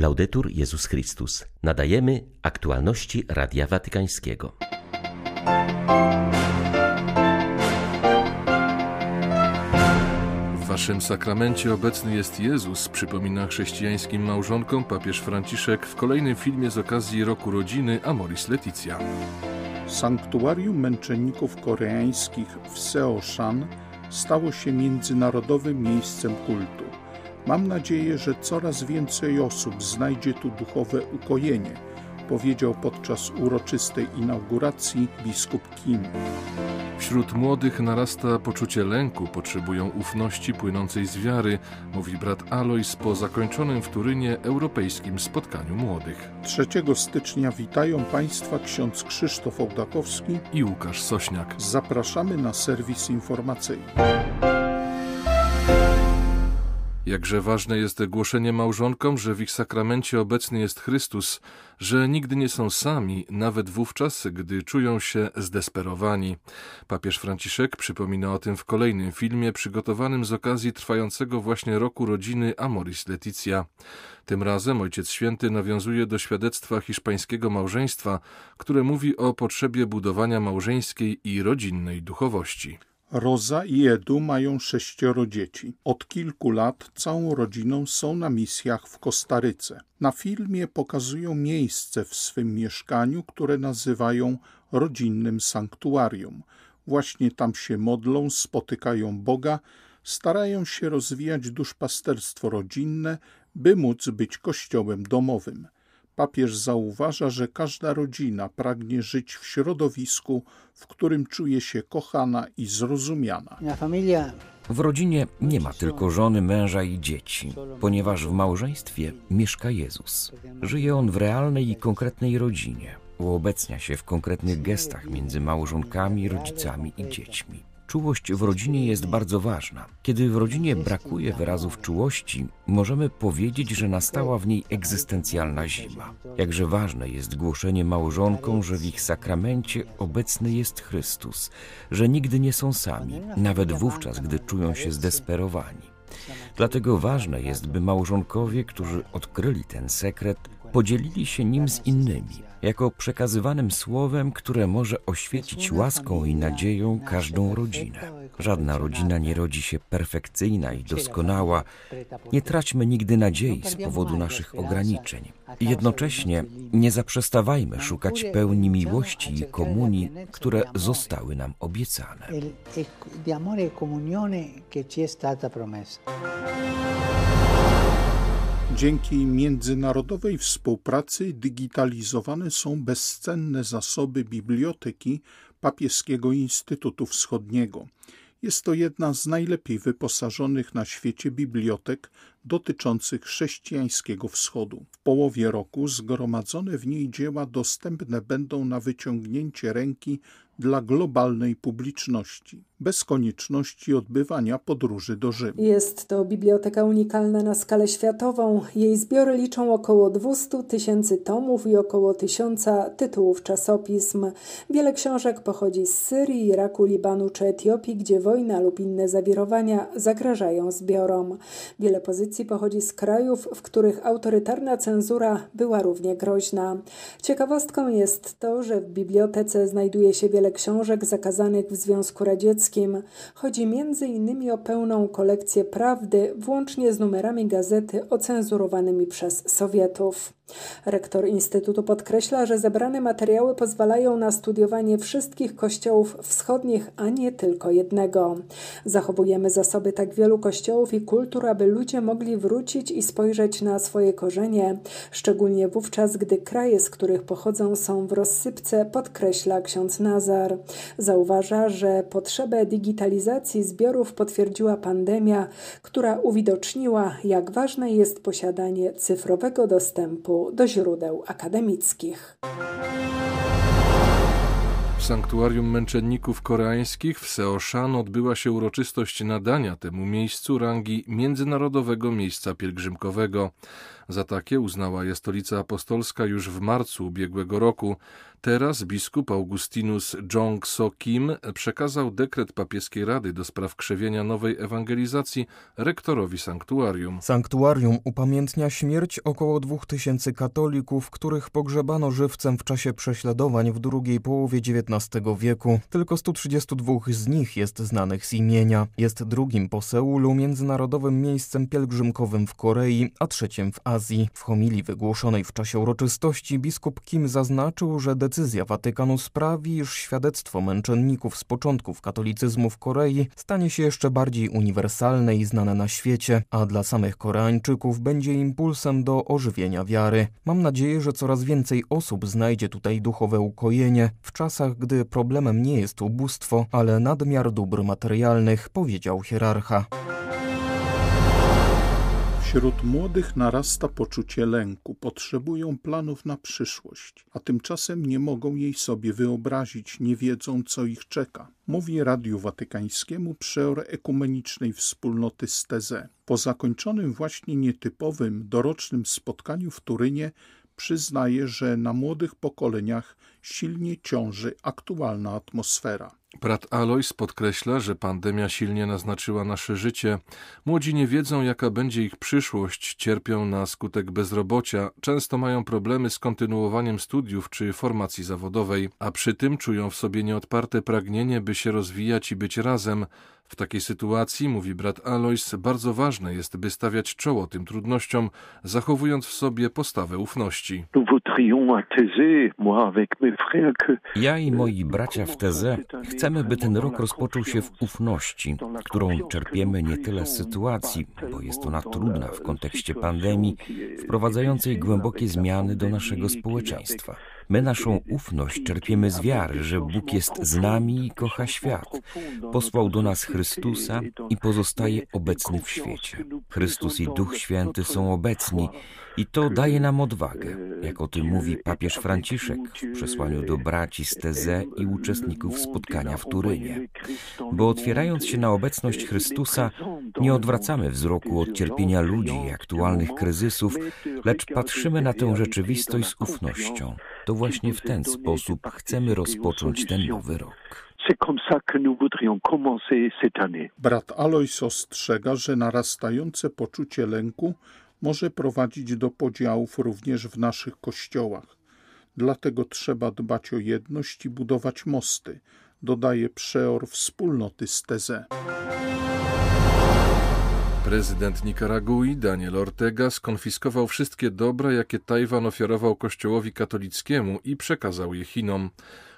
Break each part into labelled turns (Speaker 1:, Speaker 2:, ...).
Speaker 1: Laudetur Jezus Chrystus. Nadajemy aktualności Radia Watykańskiego.
Speaker 2: W waszym sakramencie obecny jest Jezus, przypomina chrześcijańskim małżonkom papież Franciszek w kolejnym filmie z okazji roku rodziny Amoris Leticia.
Speaker 3: Sanktuarium męczenników koreańskich w Seoshan stało się międzynarodowym miejscem kultu. Mam nadzieję, że coraz więcej osób znajdzie tu duchowe ukojenie, powiedział podczas uroczystej inauguracji biskup Kim.
Speaker 2: Wśród młodych narasta poczucie lęku, potrzebują ufności płynącej z wiary, mówi brat Alois po zakończonym w Turynie europejskim spotkaniu młodych.
Speaker 3: 3 stycznia witają Państwa ksiądz Krzysztof Ołdakowski
Speaker 2: i Łukasz Sośniak.
Speaker 3: Zapraszamy na serwis informacyjny.
Speaker 2: Jakże ważne jest głoszenie małżonkom, że w ich sakramencie obecny jest Chrystus, że nigdy nie są sami, nawet wówczas, gdy czują się zdesperowani. Papież Franciszek przypomina o tym w kolejnym filmie przygotowanym z okazji trwającego właśnie roku rodziny Amoris Leticia. Tym razem Ojciec Święty nawiązuje do świadectwa hiszpańskiego małżeństwa, które mówi o potrzebie budowania małżeńskiej i rodzinnej duchowości.
Speaker 3: Roza i Edu mają sześcioro dzieci. Od kilku lat całą rodziną są na misjach w Kostaryce. Na filmie pokazują miejsce w swym mieszkaniu, które nazywają rodzinnym sanktuarium. Właśnie tam się modlą, spotykają Boga, starają się rozwijać duszpasterstwo rodzinne, by móc być kościołem domowym. Papież zauważa, że każda rodzina pragnie żyć w środowisku, w którym czuje się kochana i zrozumiana.
Speaker 4: W rodzinie nie ma tylko żony, męża i dzieci, ponieważ w małżeństwie mieszka Jezus. Żyje on w realnej i konkretnej rodzinie. Uobecnia się w konkretnych gestach między małżonkami, rodzicami i dziećmi. Czułość w rodzinie jest bardzo ważna. Kiedy w rodzinie brakuje wyrazów czułości, możemy powiedzieć, że nastała w niej egzystencjalna zima. Jakże ważne jest głoszenie małżonkom, że w ich sakramencie obecny jest Chrystus, że nigdy nie są sami, nawet wówczas, gdy czują się zdesperowani. Dlatego ważne jest, by małżonkowie, którzy odkryli ten sekret, podzielili się nim z innymi jako przekazywanym słowem, które może oświecić łaską i nadzieją każdą rodzinę. Żadna rodzina nie rodzi się perfekcyjna i doskonała. Nie traćmy nigdy nadziei z powodu naszych ograniczeń. Jednocześnie nie zaprzestawajmy szukać pełni miłości i komunii, które zostały nam obiecane.
Speaker 3: Dzięki międzynarodowej współpracy digitalizowane są bezcenne zasoby biblioteki Papieskiego Instytutu Wschodniego. Jest to jedna z najlepiej wyposażonych na świecie bibliotek dotyczących chrześcijańskiego wschodu. W połowie roku zgromadzone w niej dzieła dostępne będą na wyciągnięcie ręki dla globalnej publiczności, bez konieczności odbywania podróży do Rzymu.
Speaker 5: Jest to biblioteka unikalna na skalę światową. Jej zbiory liczą około 200 tysięcy tomów i około tysiąca tytułów czasopism. Wiele książek pochodzi z Syrii, Iraku, Libanu czy Etiopii, gdzie wojna lub inne zawirowania zagrażają zbiorom. Wiele pozycji pochodzi z krajów, w których autorytarna cenzura była równie groźna. Ciekawostką jest to, że w bibliotece znajduje się wiele książek zakazanych w Związku Radzieckim. Chodzi m.in. o pełną kolekcję prawdy, włącznie z numerami gazety ocenzurowanymi przez Sowietów. Rektor Instytutu podkreśla, że zebrane materiały pozwalają na studiowanie wszystkich kościołów wschodnich, a nie tylko jednego. Zachowujemy zasoby tak wielu kościołów i kultur, aby ludzie mogli wrócić i spojrzeć na swoje korzenie, szczególnie wówczas, gdy kraje, z których pochodzą, są w rozsypce, podkreśla ksiądz Nazar. Zauważa, że potrzebę digitalizacji zbiorów potwierdziła pandemia, która uwidoczniła, jak ważne jest posiadanie cyfrowego dostępu do źródeł akademickich.
Speaker 2: W sanktuarium męczenników koreańskich w Seoshan odbyła się uroczystość nadania temu miejscu rangi międzynarodowego miejsca pielgrzymkowego. Za takie uznała je stolica apostolska już w marcu ubiegłego roku. Teraz biskup Augustinus Jong So Kim przekazał dekret papieskiej rady do spraw krzewienia nowej ewangelizacji rektorowi sanktuarium.
Speaker 6: Sanktuarium upamiętnia śmierć około dwóch tysięcy katolików, których pogrzebano żywcem w czasie prześladowań w drugiej połowie XIX wieku. Tylko 132 z nich jest znanych z imienia. Jest drugim po Seulu międzynarodowym miejscem pielgrzymkowym w Korei, a trzecim w Azji. W homilii wygłoszonej w czasie uroczystości biskup Kim zaznaczył, że decyzja Watykanu sprawi, iż świadectwo męczenników z początków katolicyzmu w Korei stanie się jeszcze bardziej uniwersalne i znane na świecie, a dla samych Koreańczyków będzie impulsem do ożywienia wiary. Mam nadzieję, że coraz więcej osób znajdzie tutaj duchowe ukojenie w czasach, gdy problemem nie jest ubóstwo, ale nadmiar dóbr materialnych, powiedział hierarcha.
Speaker 3: Wśród młodych narasta poczucie lęku, potrzebują planów na przyszłość, a tymczasem nie mogą jej sobie wyobrazić, nie wiedzą, co ich czeka. Mówi Radiu Watykańskiemu przeor ekumenicznej wspólnoty Steze. Po zakończonym właśnie nietypowym, dorocznym spotkaniu w Turynie przyznaje, że na młodych pokoleniach silnie ciąży aktualna atmosfera.
Speaker 2: Brat Alois podkreśla, że pandemia silnie naznaczyła nasze życie. Młodzi nie wiedzą, jaka będzie ich przyszłość, cierpią na skutek bezrobocia, często mają problemy z kontynuowaniem studiów czy formacji zawodowej, a przy tym czują w sobie nieodparte pragnienie, by się rozwijać i być razem. W takiej sytuacji, mówi brat Alois, bardzo ważne jest, by stawiać czoło tym trudnościom, zachowując w sobie postawę ufności.
Speaker 4: Ja i moi bracia w Teze chcemy, by ten rok rozpoczął się w ufności, którą czerpiemy nie tyle z sytuacji, bo jest ona trudna w kontekście pandemii, wprowadzającej głębokie zmiany do naszego społeczeństwa. My naszą ufność czerpiemy z wiary, że Bóg jest z nami i kocha świat. Posłał do nas Chrystusa i pozostaje obecny w świecie. Chrystus i Duch Święty są obecni i to daje nam odwagę, jak o tym mówi papież Franciszek w przesłaniu do braci z Teze i uczestników spotkania w Turynie. Bo otwierając się na obecność Chrystusa, nie odwracamy wzroku od cierpienia ludzi i aktualnych kryzysów, lecz patrzymy na tę rzeczywistość z ufnością. To właśnie w ten sposób chcemy rozpocząć ten nowy rok.
Speaker 3: Brat Alois ostrzega, że narastające poczucie lęku może prowadzić do podziałów również w naszych kościołach. Dlatego trzeba dbać o jedność i budować mosty, dodaje przeor wspólnoty z Teze.
Speaker 2: Prezydent Nikaragui Daniel Ortega skonfiskował wszystkie dobra, jakie Tajwan ofiarował kościołowi katolickiemu i przekazał je Chinom.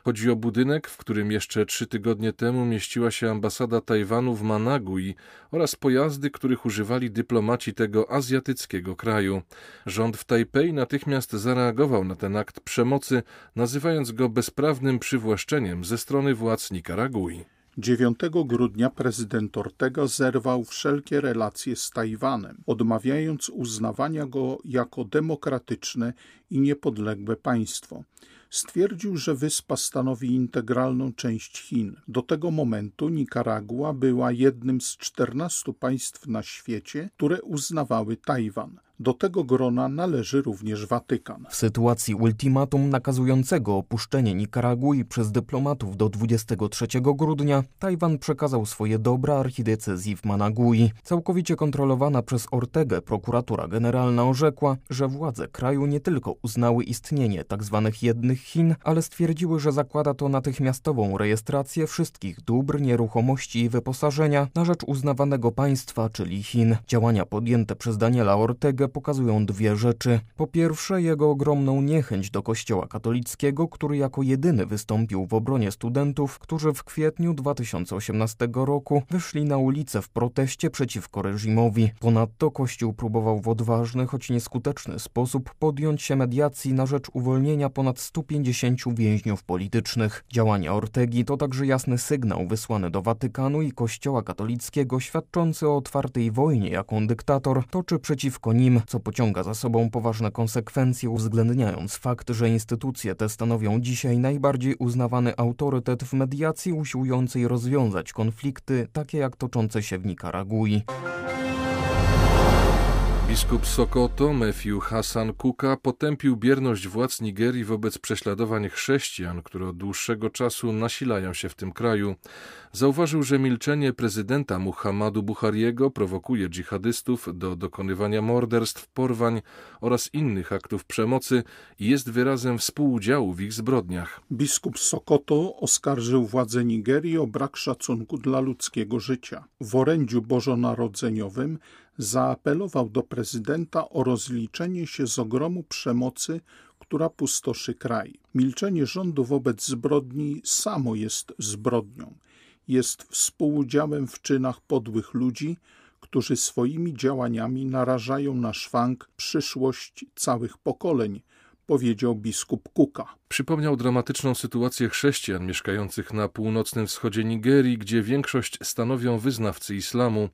Speaker 2: Chodzi o budynek, w którym jeszcze trzy tygodnie temu mieściła się ambasada Tajwanu w Managui oraz pojazdy, których używali dyplomaci tego azjatyckiego kraju. Rząd w Tajpej natychmiast zareagował na ten akt przemocy, nazywając go bezprawnym przywłaszczeniem ze strony władz Nikaragui.
Speaker 3: 9 grudnia prezydent Ortega zerwał wszelkie relacje z Tajwanem, odmawiając uznawania go jako demokratyczne i niepodległe państwo. Stwierdził, że wyspa stanowi integralną część Chin. Do tego momentu Nikaragua była jednym z 14 państw na świecie, które uznawały Tajwan. Do tego grona należy również Watykan.
Speaker 6: W sytuacji ultimatum nakazującego opuszczenie Nikaragui przez dyplomatów do 23 grudnia, Tajwan przekazał swoje dobra archidiecezji w Managui. Całkowicie kontrolowana przez Ortegę prokuratura generalna orzekła, że władze kraju nie tylko uznały istnienie tzw. Tak jednych Chin, ale stwierdziły, że zakłada to natychmiastową rejestrację wszystkich dóbr, nieruchomości i wyposażenia na rzecz uznawanego państwa, czyli Chin. Działania podjęte przez Daniela Ortegę pokazują dwie rzeczy. Po pierwsze, jego ogromną niechęć do Kościoła katolickiego, który jako jedyny wystąpił w obronie studentów, którzy w kwietniu 2018 roku wyszli na ulicę w proteście przeciwko reżimowi. Ponadto Kościół próbował w odważny, choć nieskuteczny sposób podjąć się mediacji na rzecz uwolnienia ponad 150 więźniów politycznych. Działania Ortegi to także jasny sygnał wysłany do Watykanu i Kościoła katolickiego świadczący o otwartej wojnie, jaką dyktator toczy przeciwko nim co pociąga za sobą poważne konsekwencje, uwzględniając fakt, że instytucje te stanowią dzisiaj najbardziej uznawany autorytet w mediacji usiłującej rozwiązać konflikty, takie jak toczące się w Nikaragui.
Speaker 2: Biskup Sokoto, Matthew Hassan Kuka, potępił bierność władz Nigerii wobec prześladowań chrześcijan, które od dłuższego czasu nasilają się w tym kraju. Zauważył, że milczenie prezydenta Muhammadu Buhariego prowokuje dżihadystów do dokonywania morderstw, porwań oraz innych aktów przemocy i jest wyrazem współudziału w ich zbrodniach.
Speaker 3: Biskup Sokoto oskarżył władze Nigerii o brak szacunku dla ludzkiego życia. W orędziu bożonarodzeniowym zaapelował do prezydenta o rozliczenie się z ogromu przemocy, która pustoszy kraj. Milczenie rządu wobec zbrodni samo jest zbrodnią. Jest współudziałem w czynach podłych ludzi, którzy swoimi działaniami narażają na szwank przyszłość całych pokoleń, powiedział biskup Kuka.
Speaker 2: Przypomniał dramatyczną sytuację chrześcijan mieszkających na północnym wschodzie Nigerii, gdzie większość stanowią wyznawcy islamu.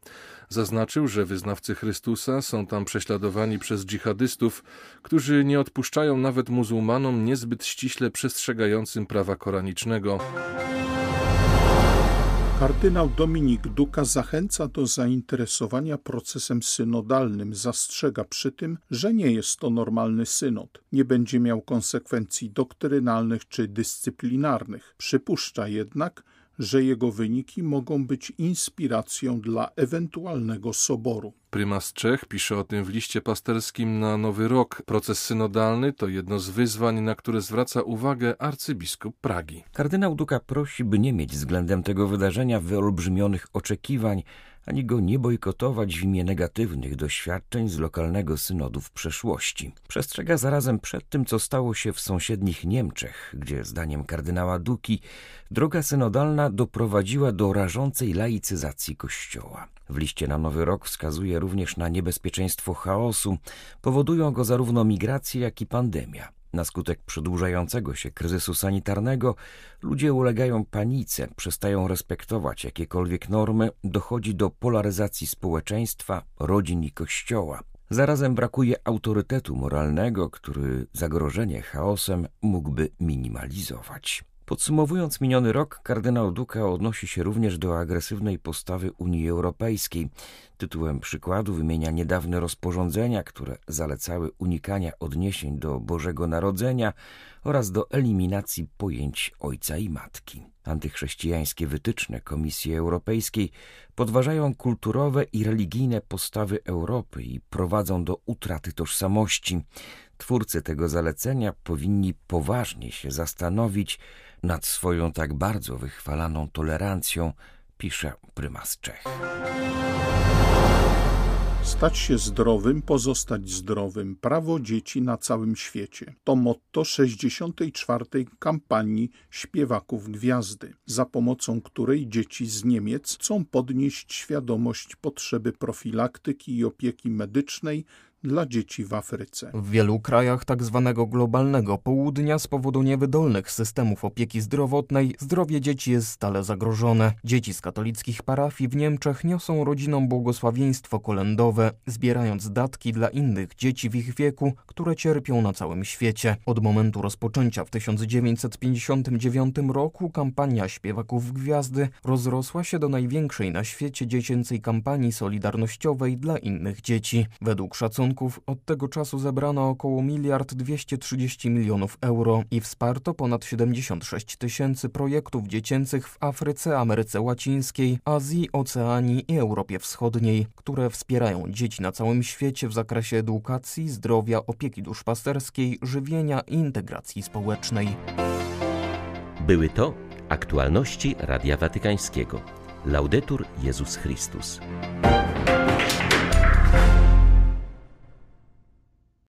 Speaker 2: Zaznaczył, że wyznawcy Chrystusa są tam prześladowani przez dżihadystów, którzy nie odpuszczają nawet muzułmanom niezbyt ściśle przestrzegającym prawa koranicznego.
Speaker 3: Kardynał Dominik Duka zachęca do zainteresowania procesem synodalnym, zastrzega przy tym, że nie jest to normalny synod, nie będzie miał konsekwencji doktrynalnych czy dyscyplinarnych. Przypuszcza jednak, że jego wyniki mogą być inspiracją dla ewentualnego soboru.
Speaker 2: Prymas Czech pisze o tym w liście pasterskim na Nowy Rok. Proces synodalny to jedno z wyzwań, na które zwraca uwagę arcybiskup Pragi.
Speaker 4: Kardynał Duka prosi, by nie mieć względem tego wydarzenia wyolbrzymionych oczekiwań, ani go nie bojkotować w imię negatywnych doświadczeń z lokalnego synodu w przeszłości. Przestrzega zarazem przed tym, co stało się w sąsiednich Niemczech, gdzie zdaniem kardynała Duki droga synodalna doprowadziła do rażącej laicyzacji Kościoła. W liście na Nowy Rok wskazuje również na niebezpieczeństwo chaosu, powodują go zarówno migracje, jak i pandemia. Na skutek przedłużającego się kryzysu sanitarnego ludzie ulegają panice, przestają respektować jakiekolwiek normy, dochodzi do polaryzacji społeczeństwa, rodzin i kościoła. Zarazem brakuje autorytetu moralnego, który zagrożenie chaosem mógłby minimalizować. Podsumowując miniony rok, kardynał Duka odnosi się również do agresywnej postawy Unii Europejskiej. Tytułem przykładu wymienia niedawne rozporządzenia, które zalecały unikania odniesień do Bożego Narodzenia oraz do eliminacji pojęć ojca i matki. Antychrześcijańskie wytyczne Komisji Europejskiej podważają kulturowe i religijne postawy Europy i prowadzą do utraty tożsamości. Twórcy tego zalecenia powinni poważnie się zastanowić nad swoją tak bardzo wychwalaną tolerancją, pisze prymas Czech.
Speaker 3: Stać się zdrowym, pozostać zdrowym. Prawo dzieci na całym świecie. To motto 64. kampanii śpiewaków Gwiazdy, za pomocą której dzieci z Niemiec chcą podnieść świadomość potrzeby profilaktyki i opieki medycznej dla dzieci w Afryce.
Speaker 6: W wielu krajach tzw. Tak globalnego południa z powodu niewydolnych systemów opieki zdrowotnej zdrowie dzieci jest stale zagrożone. Dzieci z katolickich parafii w Niemczech niosą rodzinom błogosławieństwo kolędowe, zbierając datki dla innych dzieci w ich wieku, które cierpią na całym świecie. Od momentu rozpoczęcia w 1959 roku kampania śpiewaków Gwiazdy rozrosła się do największej na świecie dziecięcej kampanii solidarnościowej dla innych dzieci. Według szacunków od tego czasu zebrano około miliard 230 milionów euro i wsparto ponad 76 tysięcy projektów dziecięcych w Afryce, Ameryce Łacińskiej, Azji, Oceanii i Europie Wschodniej, które wspierają dzieci na całym świecie w zakresie edukacji, zdrowia, opieki duszpasterskiej, żywienia i integracji społecznej.
Speaker 1: Były to aktualności Radia Watykańskiego. Laudetur Jezus Chrystus.